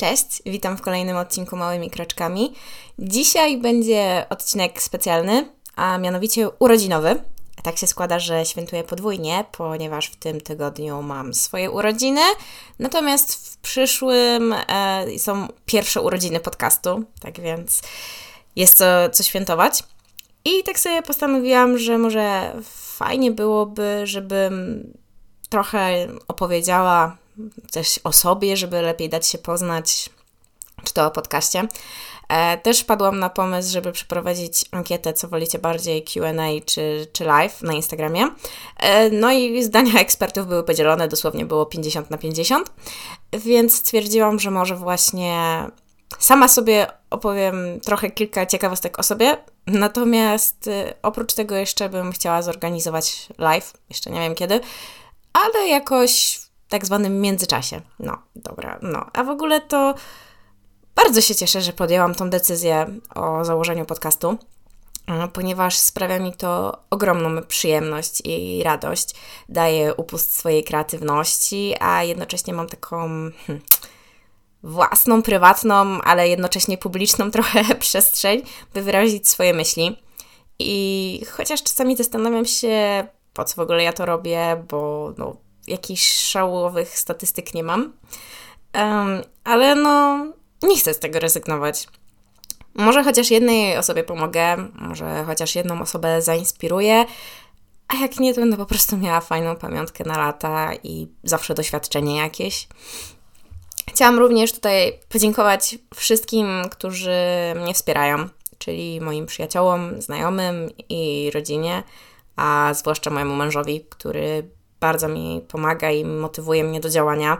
Cześć, witam w kolejnym odcinku Małymi Kroczkami. Dzisiaj będzie odcinek specjalny, a mianowicie urodzinowy. Tak się składa, że świętuję podwójnie, ponieważ w tym tygodniu mam swoje urodziny, natomiast w przyszłym e, są pierwsze urodziny podcastu, tak więc jest co, co świętować. I tak sobie postanowiłam, że może fajnie byłoby, żebym trochę opowiedziała coś o sobie, żeby lepiej dać się poznać, czy to o podcaście. E, też padłam na pomysł, żeby przeprowadzić ankietę, co wolicie bardziej QA czy, czy live na Instagramie. E, no i zdania ekspertów były podzielone, dosłownie było 50 na 50, więc stwierdziłam, że może właśnie sama sobie opowiem trochę kilka ciekawostek o sobie. Natomiast y, oprócz tego jeszcze bym chciała zorganizować live, jeszcze nie wiem kiedy, ale jakoś tak zwanym międzyczasie. No, dobra, no. A w ogóle to bardzo się cieszę, że podjęłam tą decyzję o założeniu podcastu, y, ponieważ sprawia mi to ogromną przyjemność i radość. Daje upust swojej kreatywności, a jednocześnie mam taką. Hmm, własną, prywatną, ale jednocześnie publiczną trochę przestrzeń, by wyrazić swoje myśli. I chociaż czasami zastanawiam się, po co w ogóle ja to robię, bo no, jakichś szałowych statystyk nie mam. Um, ale no, nie chcę z tego rezygnować. Może chociaż jednej osobie pomogę, może chociaż jedną osobę zainspiruję, a jak nie, to będę po prostu miała fajną pamiątkę na lata i zawsze doświadczenie jakieś. Chciałam również tutaj podziękować wszystkim, którzy mnie wspierają, czyli moim przyjaciołom, znajomym i rodzinie, a zwłaszcza mojemu mężowi, który bardzo mi pomaga i motywuje mnie do działania,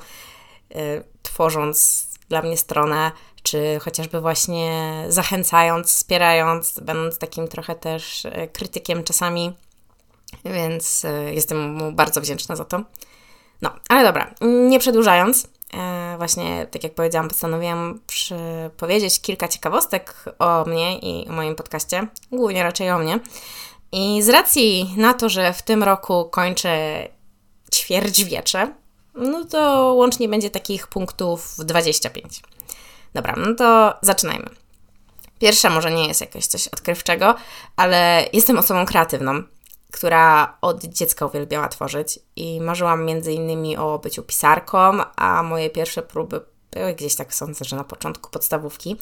y, tworząc dla mnie stronę, czy chociażby właśnie zachęcając, wspierając, będąc takim trochę też y, krytykiem czasami, więc y, jestem mu bardzo wdzięczna za to. No, ale dobra, nie przedłużając, właśnie, tak jak powiedziałam, postanowiłam powiedzieć kilka ciekawostek o mnie i o moim podcaście, głównie raczej o mnie. I z racji na to, że w tym roku kończę ćwierćwiecze, no to łącznie będzie takich punktów 25. Dobra, no to zaczynajmy. Pierwsza może nie jest jakieś coś odkrywczego, ale jestem osobą kreatywną która od dziecka uwielbiała tworzyć i marzyłam między innymi o byciu pisarką, a moje pierwsze próby były gdzieś tak sądzę, że na początku podstawówki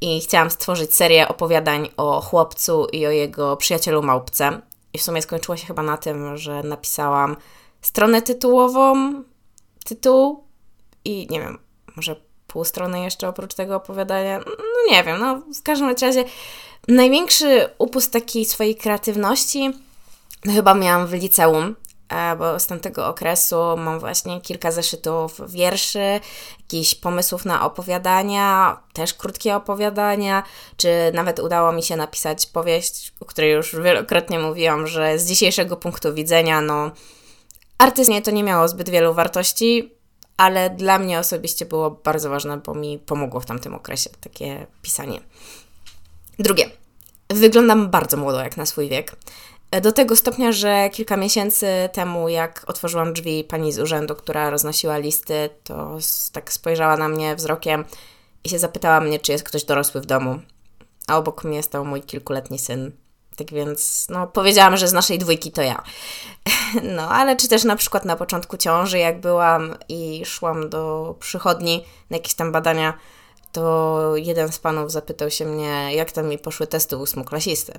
i chciałam stworzyć serię opowiadań o chłopcu i o jego przyjacielu małpce. I w sumie skończyło się chyba na tym, że napisałam stronę tytułową, tytuł i nie wiem, może pół strony jeszcze oprócz tego opowiadania. No nie wiem, no w każdym razie największy upust takiej swojej kreatywności no chyba miałam w liceum, e, bo z tamtego okresu mam właśnie kilka zeszytów wierszy, jakichś pomysłów na opowiadania, też krótkie opowiadania, czy nawet udało mi się napisać powieść, o której już wielokrotnie mówiłam, że z dzisiejszego punktu widzenia, no, artyzmie to nie miało zbyt wielu wartości, ale dla mnie osobiście było bardzo ważne, bo mi pomogło w tamtym okresie takie pisanie. Drugie. Wyglądam bardzo młodo jak na swój wiek. Do tego stopnia, że kilka miesięcy temu, jak otworzyłam drzwi pani z urzędu, która roznosiła listy, to tak spojrzała na mnie wzrokiem i się zapytała mnie, czy jest ktoś dorosły w domu. A obok mnie stał mój kilkuletni syn. Tak więc, no, powiedziałam, że z naszej dwójki to ja. No, ale czy też na przykład na początku ciąży, jak byłam i szłam do przychodni na jakieś tam badania, to jeden z panów zapytał się mnie, jak tam mi poszły testy ósmoklasisty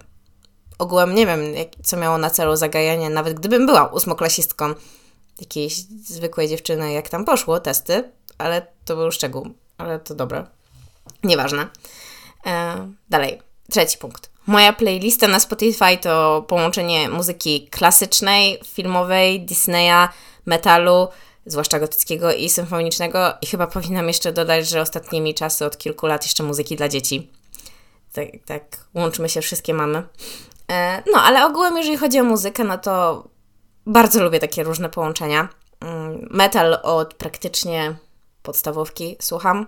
ogółem nie wiem, jak, co miało na celu zagajanie, nawet gdybym była ósmoklasistką jakiejś zwykłej dziewczyny, jak tam poszło, testy, ale to był szczegół, ale to dobre. Nieważne. E, dalej, trzeci punkt. Moja playlista na Spotify to połączenie muzyki klasycznej, filmowej, Disneya, metalu, zwłaszcza gotyckiego i symfonicznego i chyba powinnam jeszcze dodać, że ostatnimi czasy od kilku lat jeszcze muzyki dla dzieci. Tak, tak łączmy się wszystkie mamy. E, no, ale ogółem, jeżeli chodzi o muzykę, no to bardzo lubię takie różne połączenia. Mm, metal od praktycznie podstawówki słucham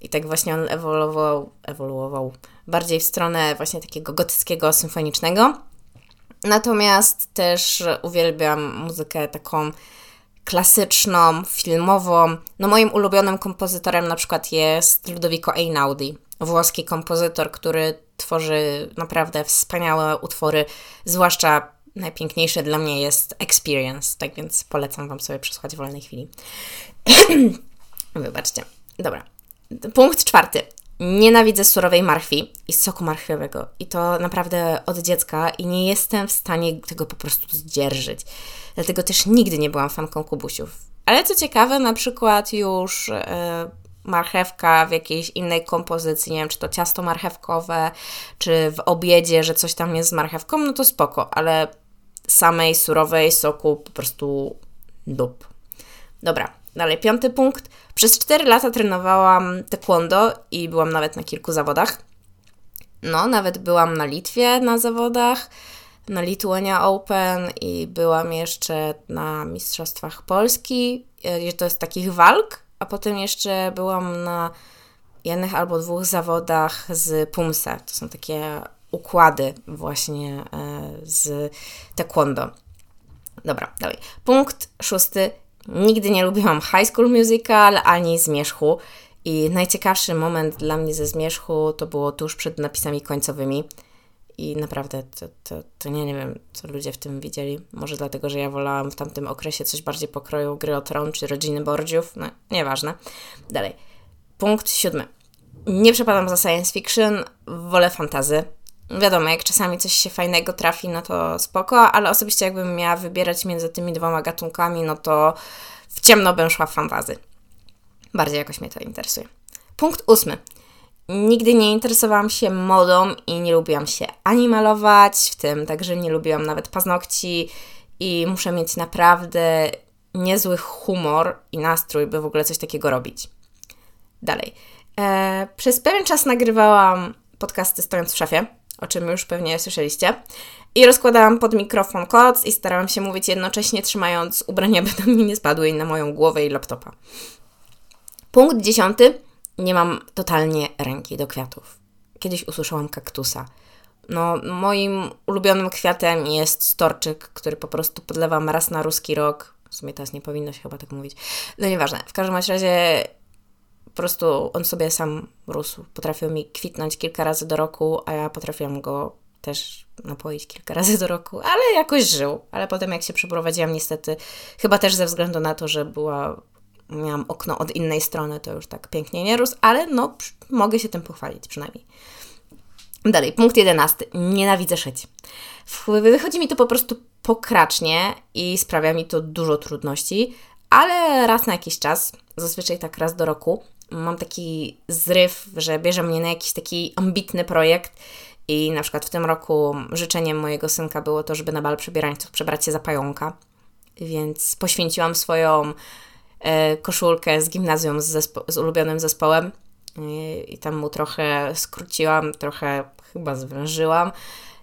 i tak właśnie on ewoluował, ewoluował bardziej w stronę właśnie takiego gotyckiego, symfonicznego. Natomiast też uwielbiam muzykę taką klasyczną, filmową. No moim ulubionym kompozytorem na przykład jest Ludovico Einaudi, włoski kompozytor, który tworzy naprawdę wspaniałe utwory, zwłaszcza najpiękniejsze dla mnie jest Experience, tak więc polecam Wam sobie przesłuchać w wolnej chwili. Wybaczcie. Dobra. Punkt czwarty. Nienawidzę surowej marchwi i soku marchwiowego. I to naprawdę od dziecka i nie jestem w stanie tego po prostu zdzierżyć. Dlatego też nigdy nie byłam fanką kubusiów. Ale co ciekawe, na przykład już e, marchewka w jakiejś innej kompozycji, nie wiem, czy to ciasto marchewkowe, czy w obiedzie, że coś tam jest z marchewką, no to spoko, ale samej surowej soku po prostu dup. Dobra, dalej, piąty punkt. Przez 4 lata trenowałam taekwondo i byłam nawet na kilku zawodach. No, nawet byłam na Litwie na zawodach, na Lithuania Open i byłam jeszcze na Mistrzostwach Polski. E, to jest takich walk, a potem jeszcze byłam na jednych albo dwóch zawodach z Pumse. To są takie układy właśnie e, z taekwondo. Dobra, dalej. Punkt szósty. Nigdy nie lubiłam High School Musical ani Zmierzchu. I najciekawszy moment dla mnie ze Zmierzchu to było tuż przed napisami końcowymi. I naprawdę to, to, to nie, nie wiem, co ludzie w tym widzieli. Może dlatego, że ja wolałam w tamtym okresie coś bardziej pokroju gry o tron czy rodziny Bordziów. No, nieważne. Dalej. Punkt siódmy. Nie przepadam za science fiction, wolę fantazy. Wiadomo, jak czasami coś się fajnego trafi, no to spoko, ale osobiście jakbym miała wybierać między tymi dwoma gatunkami, no to w ciemno bym szła w fantazy. Bardziej jakoś mnie to interesuje. Punkt ósmy. Nigdy nie interesowałam się modą i nie lubiłam się ani malować, w tym także nie lubiłam nawet paznokci i muszę mieć naprawdę niezły humor i nastrój, by w ogóle coś takiego robić. Dalej. Eee, przez pewien czas nagrywałam podcasty stojąc w szafie o czym już pewnie słyszeliście. I rozkładałam pod mikrofon koc i starałam się mówić jednocześnie, trzymając ubrania, by tam mi nie spadły na moją głowę i laptopa. Punkt dziesiąty. Nie mam totalnie ręki do kwiatów. Kiedyś usłyszałam kaktusa. No, moim ulubionym kwiatem jest storczyk, który po prostu podlewam raz na ruski rok. W sumie teraz nie powinno się chyba tak mówić. No nieważne. W każdym razie po prostu on sobie sam rósł. Potrafił mi kwitnąć kilka razy do roku, a ja potrafiłam go też napoić kilka razy do roku, ale jakoś żył. Ale potem jak się przeprowadziłam niestety, chyba też ze względu na to, że była, miałam okno od innej strony, to już tak pięknie nie rósł, ale no mogę się tym pochwalić przynajmniej. Dalej, punkt jedenasty. Nienawidzę szyć. Wychodzi mi to po prostu pokracznie i sprawia mi to dużo trudności, ale raz na jakiś czas, zazwyczaj tak raz do roku, mam taki zryw, że bierze mnie na jakiś taki ambitny projekt i na przykład w tym roku życzeniem mojego synka było to, żeby na bal przebierańców przebrać się za pająka, więc poświęciłam swoją e, koszulkę z gimnazjum z, zespo- z ulubionym zespołem i, tam mu trochę skróciłam, trochę chyba zwężyłam.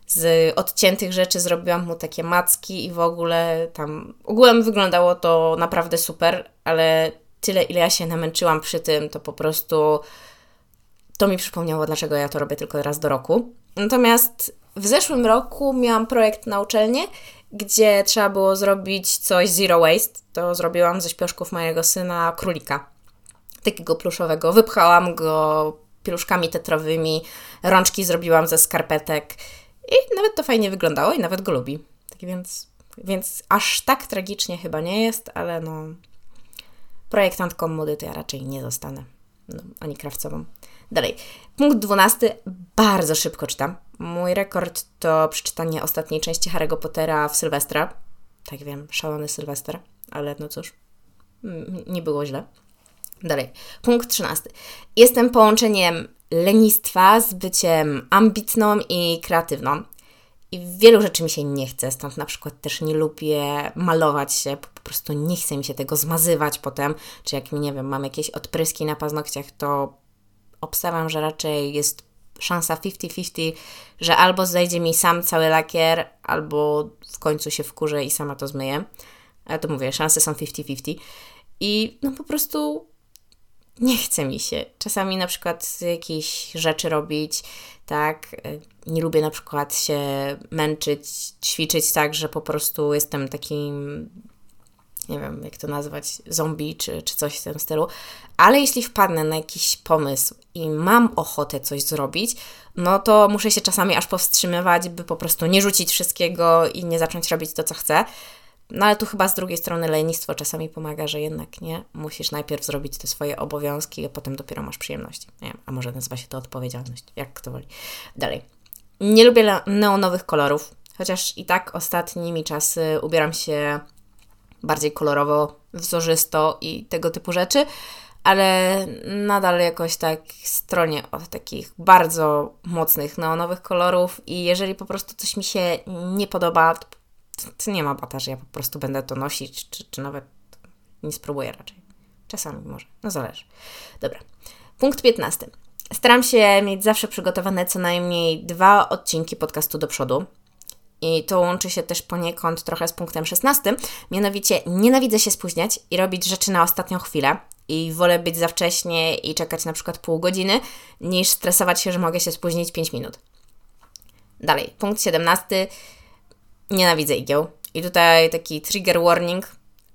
Z odciętych rzeczy zrobiłam mu takie macki i w ogóle tam ogółem wyglądało to naprawdę super, ale tyle, ile ja się namęczyłam przy tym, to po prostu to mi przypomniało, dlaczego ja to robię tylko raz do roku. Natomiast w zeszłym roku miałam projekt na uczelnię, gdzie trzeba było zrobić coś zero waste. To zrobiłam ze śpioszków mojego syna królika. Takiego pluszowego. Wypchałam go pieluszkami tetrowymi, rączki zrobiłam ze skarpetek i nawet to fajnie wyglądało i nawet go lubi. Tak więc, więc aż tak tragicznie chyba nie jest, ale no Projektantką mody to ja raczej nie zostanę. No, ani krawcową. Dalej. Punkt 12. Bardzo szybko czytam. Mój rekord to przeczytanie ostatniej części Harry'ego Pottera w Sylwestra. Tak wiem, szalony Sylwester, ale no cóż, nie było źle. Dalej. Punkt 13. Jestem połączeniem lenistwa z byciem ambitną i kreatywną. I wielu rzeczy mi się nie chce, stąd na przykład też nie lubię malować się, po prostu nie chce mi się tego zmazywać potem, czy jak, nie wiem, mam jakieś odpryski na paznokciach, to obstawiam, że raczej jest szansa 50-50, że albo zajdzie mi sam cały lakier, albo w końcu się wkurzę i sama to zmyję. Ale to mówię, szanse są 50-50. I no po prostu nie chce mi się. Czasami na przykład jakieś rzeczy robić, tak. Nie lubię na przykład się męczyć, ćwiczyć tak, że po prostu jestem takim nie wiem jak to nazwać, zombie czy, czy coś w tym stylu, ale jeśli wpadnę na jakiś pomysł i mam ochotę coś zrobić, no to muszę się czasami aż powstrzymywać, by po prostu nie rzucić wszystkiego i nie zacząć robić to, co chcę. No ale tu chyba z drugiej strony lenistwo czasami pomaga, że jednak nie, musisz najpierw zrobić te swoje obowiązki, a potem dopiero masz przyjemności. Nie wiem, a może nazywa się to odpowiedzialność, jak kto woli. Dalej. Nie lubię neonowych kolorów, chociaż i tak ostatnimi czasy ubieram się bardziej kolorowo, wzorzysto i tego typu rzeczy, ale nadal jakoś tak stronie od takich bardzo mocnych neonowych kolorów i jeżeli po prostu coś mi się nie podoba, to, to nie ma bata, że ja po prostu będę to nosić, czy, czy nawet nie spróbuję raczej. Czasami może, no zależy. Dobra. Punkt 15. Staram się mieć zawsze przygotowane co najmniej dwa odcinki podcastu do przodu. I to łączy się też poniekąd trochę z punktem 16. Mianowicie nienawidzę się spóźniać i robić rzeczy na ostatnią chwilę. I wolę być za wcześnie i czekać na przykład pół godziny, niż stresować się, że mogę się spóźnić 5 minut. Dalej, punkt 17. Nienawidzę igieł. I tutaj taki trigger warning,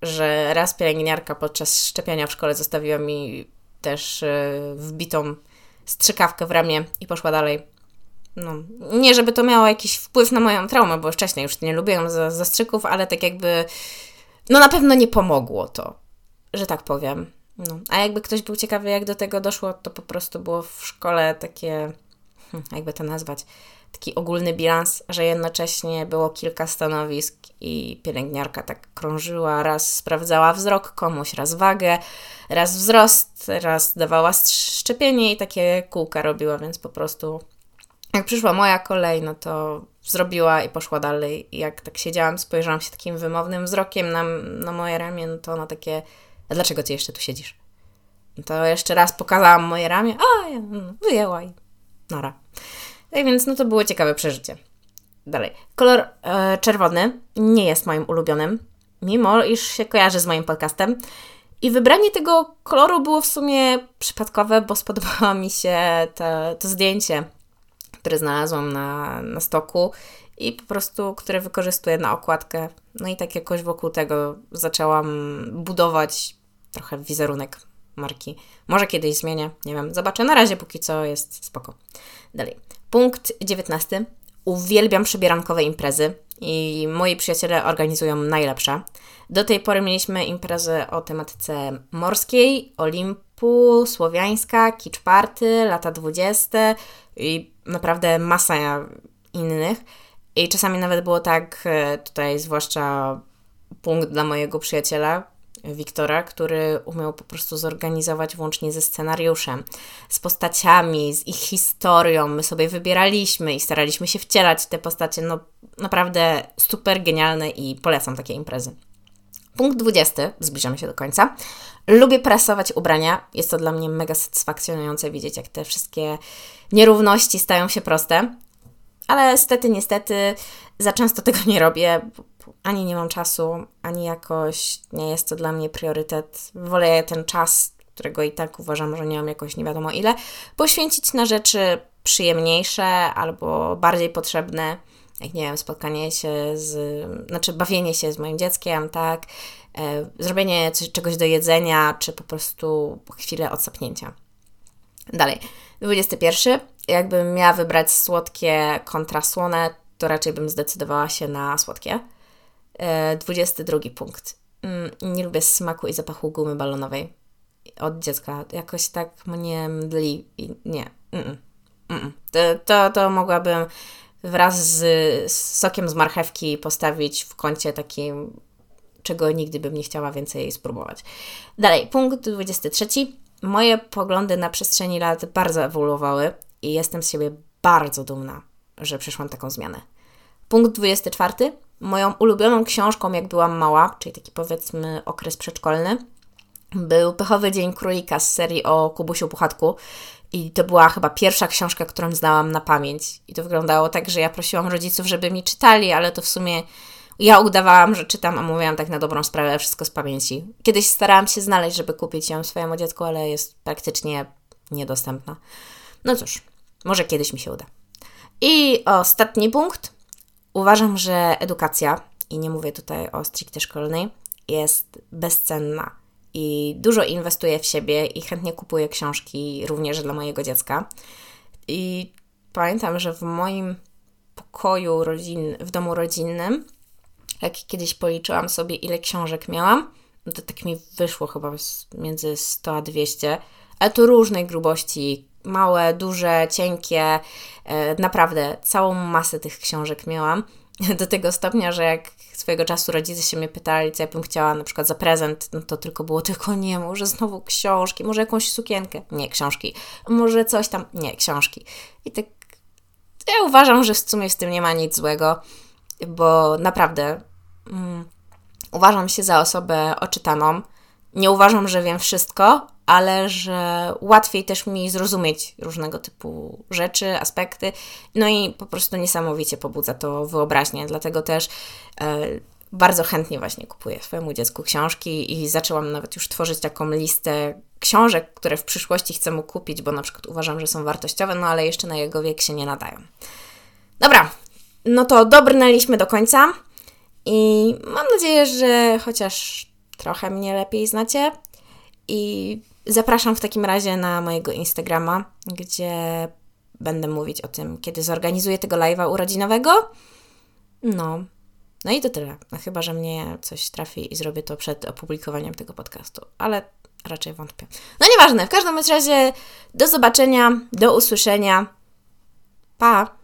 że raz pielęgniarka podczas szczepienia w szkole zostawiła mi też yy, wbitą strzykawkę w ramię i poszła dalej. No, nie, żeby to miało jakiś wpływ na moją traumę, bo wcześniej już nie lubiłam zastrzyków, ale tak jakby, no na pewno nie pomogło to, że tak powiem. No. A jakby ktoś był ciekawy, jak do tego doszło, to po prostu było w szkole takie, hm, jakby to nazwać, taki ogólny bilans, że jednocześnie było kilka stanowisk i pielęgniarka tak krążyła, raz sprawdzała wzrok komuś, raz wagę, raz wzrost, raz dawała szczepienie i takie kółka robiła, więc po prostu jak przyszła moja kolej, no to zrobiła i poszła dalej. I jak tak siedziałam, spojrzałam się takim wymownym wzrokiem na, na moje ramię, no to ona takie, a dlaczego ty jeszcze tu siedzisz? No to jeszcze raz pokazałam moje ramię, a ja no, wyjęła i nara. Tak więc no to było ciekawe przeżycie. Dalej. Kolor e, czerwony nie jest moim ulubionym, mimo iż się kojarzy z moim podcastem. I wybranie tego koloru było w sumie przypadkowe, bo spodobało mi się te, to zdjęcie, które znalazłam na, na stoku i po prostu, które wykorzystuję na okładkę. No i tak jakoś wokół tego zaczęłam budować trochę wizerunek marki. Może kiedyś zmienię, nie wiem, zobaczę. Na razie póki co jest spoko. Dalej. Punkt 19. Uwielbiam przybierankowe imprezy i moi przyjaciele organizują najlepsze. Do tej pory mieliśmy imprezy o tematyce morskiej, Olimpu, Słowiańska, Kicz Party, lata 20 i naprawdę masa innych. I czasami nawet było tak, e, tutaj zwłaszcza punkt dla mojego przyjaciela, Wiktora, który umiał po prostu zorganizować włącznie ze scenariuszem, z postaciami, z ich historią. My sobie wybieraliśmy i staraliśmy się wcielać te postacie. No naprawdę super genialne i polecam takie imprezy. Punkt 20, zbliżamy się do końca. Lubię prasować ubrania. Jest to dla mnie mega satysfakcjonujące widzieć, jak te wszystkie nierówności stają się proste. Ale niestety, niestety, za często tego nie robię. Ani nie mam czasu, ani jakoś nie jest to dla mnie priorytet. Wolę ten czas, którego i tak uważam, że nie mam jakoś nie wiadomo ile, poświęcić na rzeczy przyjemniejsze albo bardziej potrzebne jak nie wiem, spotkanie się z, znaczy bawienie się z moim dzieckiem, tak, e, zrobienie coś, czegoś do jedzenia, czy po prostu chwilę odsapnięcia. Dalej, 21. Jakbym miała wybrać słodkie kontra słone, to raczej bym zdecydowała się na słodkie. E, 22 punkt. Mm, nie lubię smaku i zapachu gumy balonowej. Od dziecka. Jakoś tak mnie mdli i nie. To, to, to mogłabym wraz z, z sokiem z marchewki postawić w kącie takim, czego nigdy bym nie chciała więcej spróbować. Dalej, punkt 23. Moje poglądy na przestrzeni lat bardzo ewoluowały i jestem z siebie bardzo dumna, że przeszłam taką zmianę. Punkt 24. Moją ulubioną książką, jak byłam mała, czyli taki powiedzmy okres przedszkolny, był Pechowy Dzień Królika z serii o Kubusiu Puchatku. I to była chyba pierwsza książka, którą znałam na pamięć. I to wyglądało tak, że ja prosiłam rodziców, żeby mi czytali, ale to w sumie ja udawałam, że czytam, a mówiłam tak na dobrą sprawę wszystko z pamięci. Kiedyś starałam się znaleźć, żeby kupić ją swojemu dziecku, ale jest praktycznie niedostępna. No cóż, może kiedyś mi się uda. I ostatni punkt. Uważam, że edukacja, i nie mówię tutaj o stricte szkolnej, jest bezcenna i dużo inwestuję w siebie i chętnie kupuję książki również dla mojego dziecka. I pamiętam, że w moim pokoju rodzin, w domu rodzinnym, jak kiedyś policzyłam sobie, ile książek miałam, no to tak mi wyszło chyba między 100 a 200, ale to różnej grubości, małe, duże, cienkie, e, naprawdę całą masę tych książek miałam. Do tego stopnia, że jak swojego czasu rodzice się mnie pytali, co ja bym chciała na przykład za prezent, no to tylko było tylko nie, może znowu książki, może jakąś sukienkę, nie, książki, może coś tam, nie, książki. I tak ja uważam, że w sumie z tym nie ma nic złego, bo naprawdę mm, uważam się za osobę oczytaną. Nie uważam, że wiem wszystko, ale że łatwiej też mi zrozumieć różnego typu rzeczy, aspekty. No i po prostu niesamowicie pobudza to wyobraźnię, dlatego też e, bardzo chętnie właśnie kupuję swojemu dziecku książki i zaczęłam nawet już tworzyć taką listę książek, które w przyszłości chcę mu kupić, bo na przykład uważam, że są wartościowe, no ale jeszcze na jego wiek się nie nadają. Dobra, no to dobrnęliśmy do końca i mam nadzieję, że chociaż trochę mnie lepiej znacie i zapraszam w takim razie na mojego Instagrama, gdzie będę mówić o tym, kiedy zorganizuję tego live'a urodzinowego. No, no i to tyle. No, chyba, że mnie coś trafi i zrobię to przed opublikowaniem tego podcastu, ale raczej wątpię. No nieważne, w każdym razie do zobaczenia, do usłyszenia. Pa!